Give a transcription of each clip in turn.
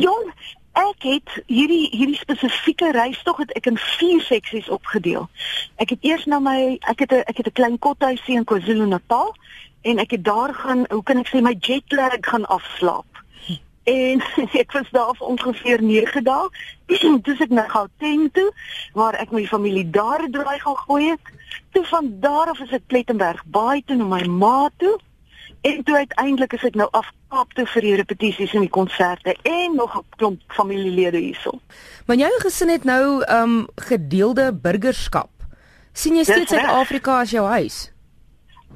Jong, ek het hierdie hierdie spesifieke reistog het ek in vier seksies opgedeel. Ek het eers na my ek het 'n ek het 'n klein kothuisie in KwaZulu-Natal en ek het daar gaan, hoe kan ek sê, my jet lag gaan afslaap. En ek was daar vir ongeveer 9 dae. Toe ek na Gauteng toe waar ek my familie daar draai gaan gooi het. Toe van daar af is ek Plettenberg Baai toe na my ma toe. En toe uiteindelik is ek nou af Kaap toe vir die repetisies en die konserte en nog 'n klomp familielede hierso. Maar jou gesin het nou um gedeelde burgerskap. sien jy steeds Suid-Afrika as jou huis?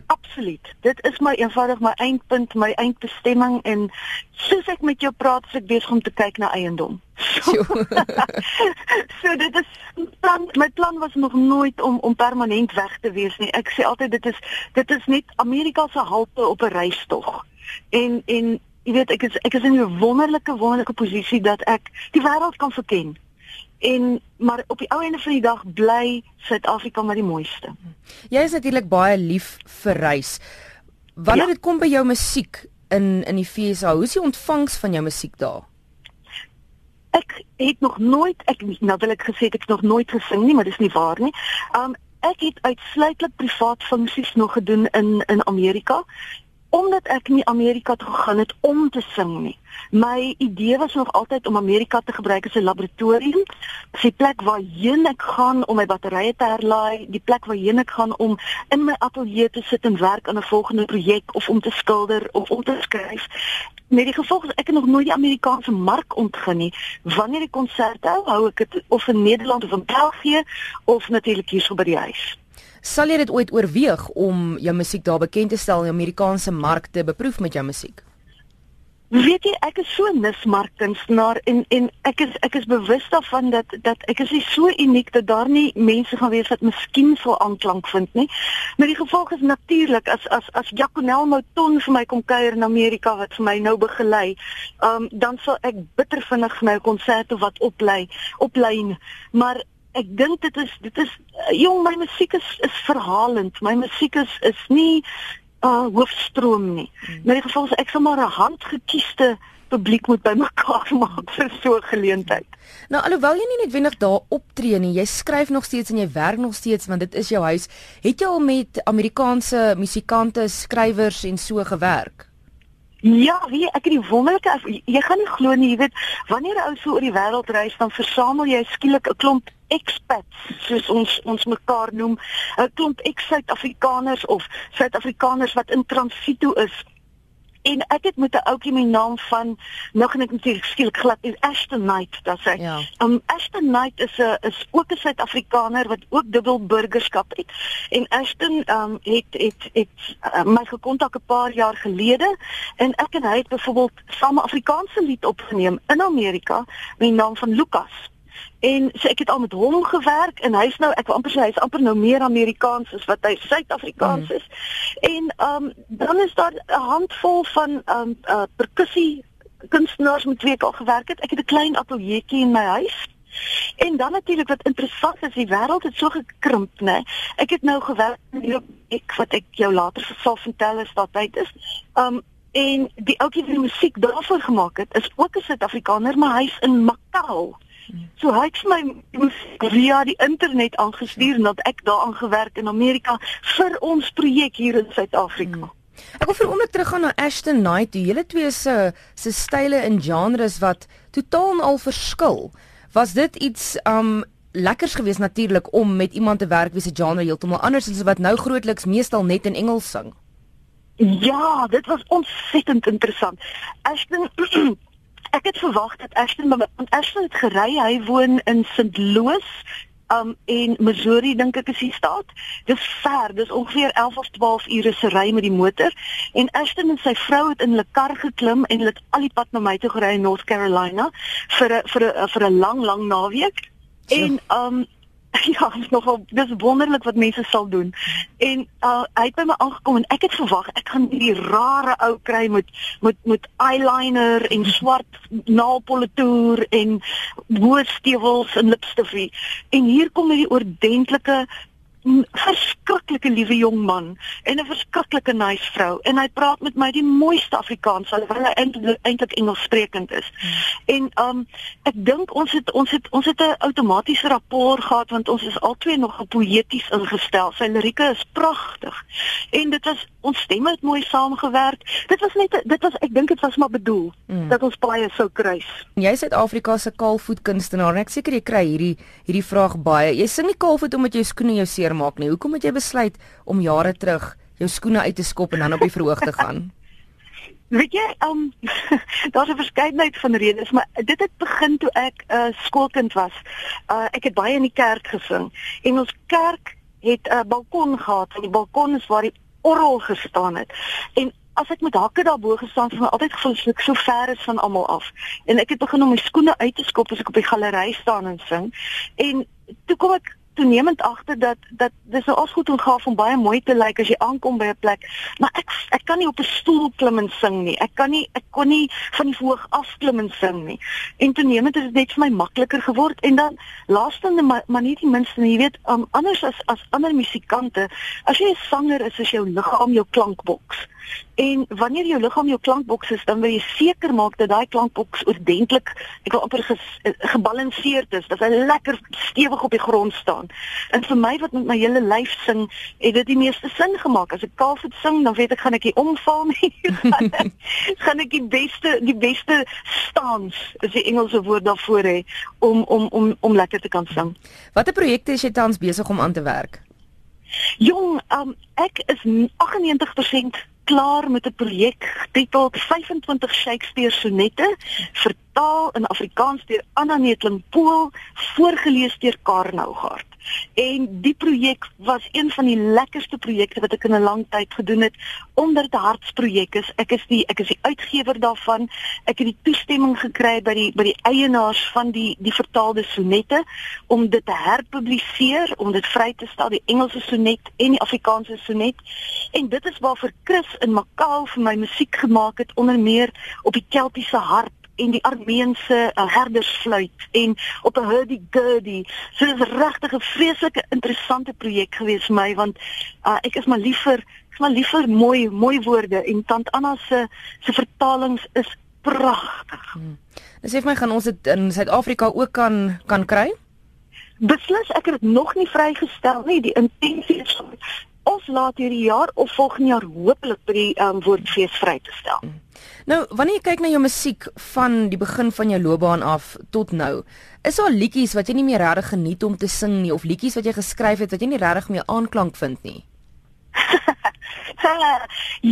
Absoluut. Dit is my eenvoudig my eindpunt, my eindbestemming en soos ek met jou praat, is ek besig om te kyk na eiendom. So, so dit is plan my plan was nog nooit om om permanent weg te wees nie. Ek sê altyd dit is dit is net Amerika se halte op 'n reistog. En en jy weet ek is ek is in 'n wonderlike wonderlike posisie dat ek die wêreld kan verken. En maar op die ou einde van die dag bly Suid-Afrika maar die mooiste. Jy is natuurlik baie lief vir reis. Wanneer ja. dit kom by jou musiek in in die FSA, hoe is die ontvangs van jou musiek daar? Ek het nog nooit ek ek gesê ek het nog nooit gesing nie, maar dis nie waar nie. Um ek het uitsluitlik privaat funksies nog gedoen in in Amerika omdat ek nie Amerika toe gegaan het om te sing nie. My idee was nog altyd om Amerika te gebruik as 'n laboratorium, 'n plek waarheen ek gaan om my batterye te herlaai, die plek waarheen ek gaan om in my ateljee te sit en werk aan 'n volgende projek of om te skilder of om te skryf. Met die gevolg is ek nog nooit die Amerikaanse mark ontgin nie. Wanneer ek konserte hou, hou ek dit of in Nederland of in België of natuurlik hier so by die huis. Sal jy dit ooit oorweeg om jou musiek daar bekend te stel in die Amerikaanse mark te beproef met jou musiek? Weet jy, ek is so nismarkkunstenaar en en ek is ek is bewus daarvan dat dat ek is so uniek dat daar nie mense gaan wees wat miskien sou aanklank vind nie. Maar die gevolg is natuurlik as as as Jaconel Mouton vir my kom kuier in Amerika wat vir my nou begelei, um, dan sal ek bitter vinnig my konserte wat oplei, oplyn. Maar ek dink dit is dit is uh, jong my musiek is is verhalend. My musiek is is nie uh hoofstroom nie. Hmm. In die geval is ek sommer 'n handgekiesde publiek moet bymekaar maak vir so 'n geleentheid. Nou alhoewel jy nie noodwendig daar optree nie, jy skryf nog steeds en jy werk nog steeds want dit is jou huis. Het jy al met Amerikaanse musikante, skrywers en so gewerk? Ja, wie ek het die wonderlike jy gaan nie glo nie, jy weet, wanneer 'n ou so oor die wêreld reis, dan versamel jy skielik 'n klomp expats, soos ons ons mekaar noem, 'n klomp ex-Suid-Afrikaners of Suid-Afrikaners wat in transito is en ek het met 'n ouetjie met die naam van nou gaan ek net skielik glad is Ashton Knight dat sê. Ja. Um Ashton Knight is 'n is ook 'n Suid-Afrikaner wat ook dubbel burgerskap het. En Ashton um het het het uh, my gekontak 'n paar jaar gelede en ek en hy het byvoorbeeld saam 'n Afrikaanse lied opgeneem in Amerika met die naam van Lucas. En so ek het al met hom gewerk en hy's nou ek wil amper sê hy's amper nou meer Amerikaans as wat hy Suid-Afrikaans mm. is. En ehm um, dan is daar 'n handvol van ehm um, uh, perkussie kunstenaars met wie ek al gewerk het. Ek het 'n klein ateljeetjie in my huis. En dan natuurlik wat interessant is, die wêreld het so gekrimp, né? Ek het nou gewerk in ek wat ek jou later sal vertel as daar tyd is. Um en die ouetjie wat die musiek daarvoor gemaak het, is ook 'n Suid-Afrikaner, maar hy's in Macau. So hy het my via die internet aangestuur dat ek daaraan gewerk in Amerika vir ons projek hier in Suid-Afrika. Hmm. Ek wil vir 'n oomblik teruggaan na Ashton Knight. Die hele twee se se style en genres wat totaal en al verskil. Was dit iets um lekkers geweest natuurlik om met iemand te werk wie se genre heeltemal anders is as wat nou grootliks meestal net in Engels sing? Ja, dit was ontsettend interessant. Ashton ek het verwag dat Ashton want Ashton het gery, hy woon in St. Louis um in Missouri dink ek is die staat. Dis ver, dis ongeveer 11 of 12 ure se ry met die motor. En Ashton en sy vrou het in hulle kar geklim en hulle het al die pad na my toe gery in North Carolina vir 'n vir 'n vir 'n lang lang naweek. En um Ja, dit is nogal dis wonderlik wat mense sal doen. En uh, hy het by my aangekom en ek het verwag ek gaan hierdie rare ou kry met met met eyeliner en swart naalpolitoer en hoë stewels en lipstifie. En hier kom hierdie oordentlike verskriklike liewe jong man en 'n verskriklike nice vrou en hy praat met my die mooiste Afrikaans alhoewel hy eintlik Engels sprekend is. Hmm. En um ek dink ons het ons het ons het 'n outomatiese rapport gehad want ons is albei nog poëties ingestel. Sy lirieke is pragtig. En dit was ons stemme het mooi saamgewerk. Dit was net dit was ek dink dit was maar bedoel hmm. dat ons baie sou kruis. Jy is Suid-Afrika se kaalvoet kunstenaar en ek seker jy kry hierdie hierdie vraag baie. Jy sing nie kaalvoet omdat jy skoene jou seermaak nie. Hoekom het jy besluit om jare terug jou skoene uit te skop en dan op die verhoog te gaan? Weet jy, um, daar's 'n verskeidenheid van redes, maar dit het begin toe ek 'n uh, skoolkind was. Uh, ek het baie in die kerk gesing en ons kerk het 'n uh, balkon gehad en die balkon is waar die orgel gestaan het. En as ek met hakke daarbo gestaan het, het my altyd gevoel so ek so ver is van almal af. En ek het begin om my skoene uit te skop as ek op die galery staan en sing. En toe kom ek toenemend agter dat dat dis nou as goed ongaaf om baie mooi te lyk as jy aankom by 'n plek, maar ek ek kan nie op 'n stoel klim en sing nie. Ek kan nie ek kon nie van die voorg af klim en sing nie. En toenemend het dit net vir my makliker geword en dan laastende maar, maar nie die minste nie, jy weet, um, anders as as ander musikante, as jy 'n sanger is, is jou liggaam jou klankboks. En wanneer jou liggaam jou klankboks is, dan wil jy seker maak dat daai klankboks oordentlik, ek wil amper ges, eh, gebalanseerd is, dat hy lekker stewig op die grond staan. En vir my wat met my hele lyf sing, het dit die meeste sin gemaak. As ek kaalvoet sing, dan weet ek gaan ek nie omval nie. gaan ek die beste die beste stans, is die Engelse woord daarvoor hê om om om om lekker te kan sing. Watter projekte is jy tans besig om aan te werk? Jong, um, ek is 98% klaar met 'n projek getiteld 25 Shakespeare sonette vertaal in Afrikaans deur Anna Netling Pool voorgeles deur Karnou Gard. En die projek was een van die lekkerste projekte wat ek in 'n lang tyd gedoen het omdat dit 'n hartsprojek is. Ek is die ek is die uitgewer daarvan. Ek het die toestemming gekry by die by die eienaars van die die vertaalde sonette om dit te herpubliseer, om dit vry te stel, die Engelse sonnet en die Afrikaanse sonnet. En dit is waarvoor Chris in Macau vir my musiek gemaak het onder meer op die Keltiese harp en die Armeense uh, herdersfluit en op 'n hurdy gurdy. So dit is regtig 'n vreeslike interessante projek gewees vir my want uh, ek is maar liever ek is maar liever mooi mooi woorde en tant Anna se se vertalings is pragtig. Hmm. Dis sê vir my gaan ons dit in Suid-Afrika ook kan kan kry? Beslis, ek het dit nog nie vrygestel nie. Die intensie is of laat hierdie jaar of volgende jaar hopelik by die um, woordfees vry te stel. Hmm. Nou, wanneer jy kyk na jou musiek van die begin van jou loopbaan af tot nou, is daar liedjies wat jy nie meer regtig geniet om te sing nie of liedjies wat jy geskryf het wat jy nie regtig meer aanklank vind nie?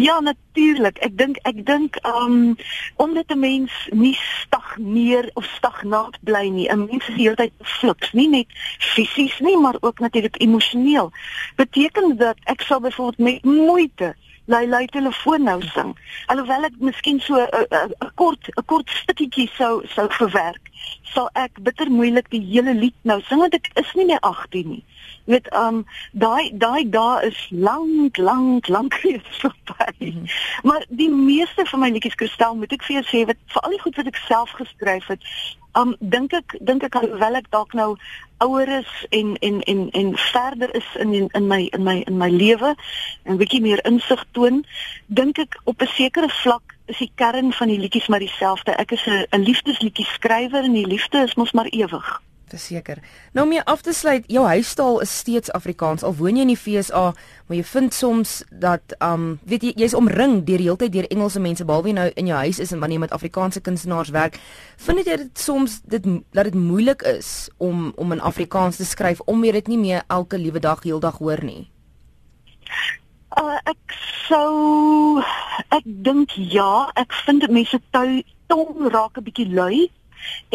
ja, natuurlik. Ek dink ek dink um omdat 'n mens nie stagneer of stagnaat bly nie. 'n Mens is heeltyd fliks, nie net fisies nie, maar ook natuurlik emosioneel. Beteken dat ek sal byvoorbeeld met moeite lui lui telefoon nou sing. Alhoewel ek miskien so 'n kort 'n kort stukkie sou sou verwerk, sal ek bitter moeilik die hele lied nou sing want ek is nie meer 18 nie. Jy weet, um daai daai dae is lank lank lank reeds verby. Mm -hmm. Maar die meeste van my liedjies kristal moet ek vir jou sê wat veral die goed wat ek self geskryf het, um dink ek dink ek alhoewel ek dalk nou ouer is en en en en verder is in in, in my in my in my lewe en bietjie meer insig toon dink ek op 'n sekere vlak is die kern van die liedjies maar dieselfde ek is 'n liefdesliedjie skrywer en die liefde is mos maar ewig Verseker. Nou om af te sluit, jou huistaal is steeds Afrikaans. Al woon jy in die FSA, maar jy vind soms dat um weet jy jy's omring deur die hele tyd deur Engelse mense behalwe nou in jou huis is en wanneer jy met Afrikaanse kunstenaars werk, vind jy dit soms dit dat dit moeilik is om om in Afrikaans te skryf om jy dit nie meer elke liewe dag heeldag hoor nie. Uh ek sou ek dink ja, ek vind mense tong raak 'n bietjie lui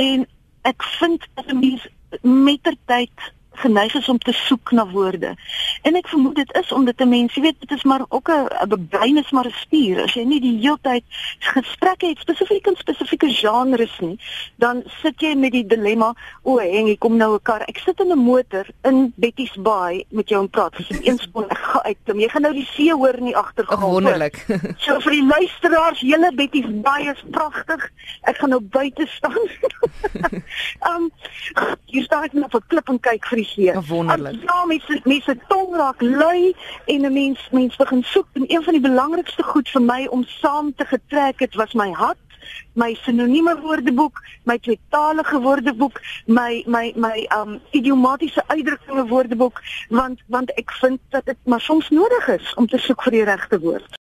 en ek vind dat 'n mens mettertyd geneig is om te soek na woorde. En ek vermoed dit is omdat 'n mens, jy weet, dit is maar ook 'n brein is maar 'n spier. As jy nie die hele tyd gesprekke het spesifiek in spesifieke genres nie, dan sit jy met die dilemma, o, en ek kom nou 'n kar. Ek sit in 'n motor in Betty's Bay met jou en praat. Dis eens kon ek gaan uit. Jy gaan nou die see hoor in die agtergrond. Wonderlik. so vir die luisteraars, hele Betty's Bay is pragtig. Ek gaan nou buite staan. um hier staan ek net op 'n klip en kyk vir memoriseer. Wonderlik. Ja, mense mense tong raak lui en 'n mens mens begin soek en een van die belangrikste goed vir my om saam te getrek het was my hat my sinonieme woordeboek, my tweetalige woordeboek, my my my um idiomatiese uitdrukkinge woordeboek want want ek vind dat dit maar soms nodig is om te soek vir die regte woord.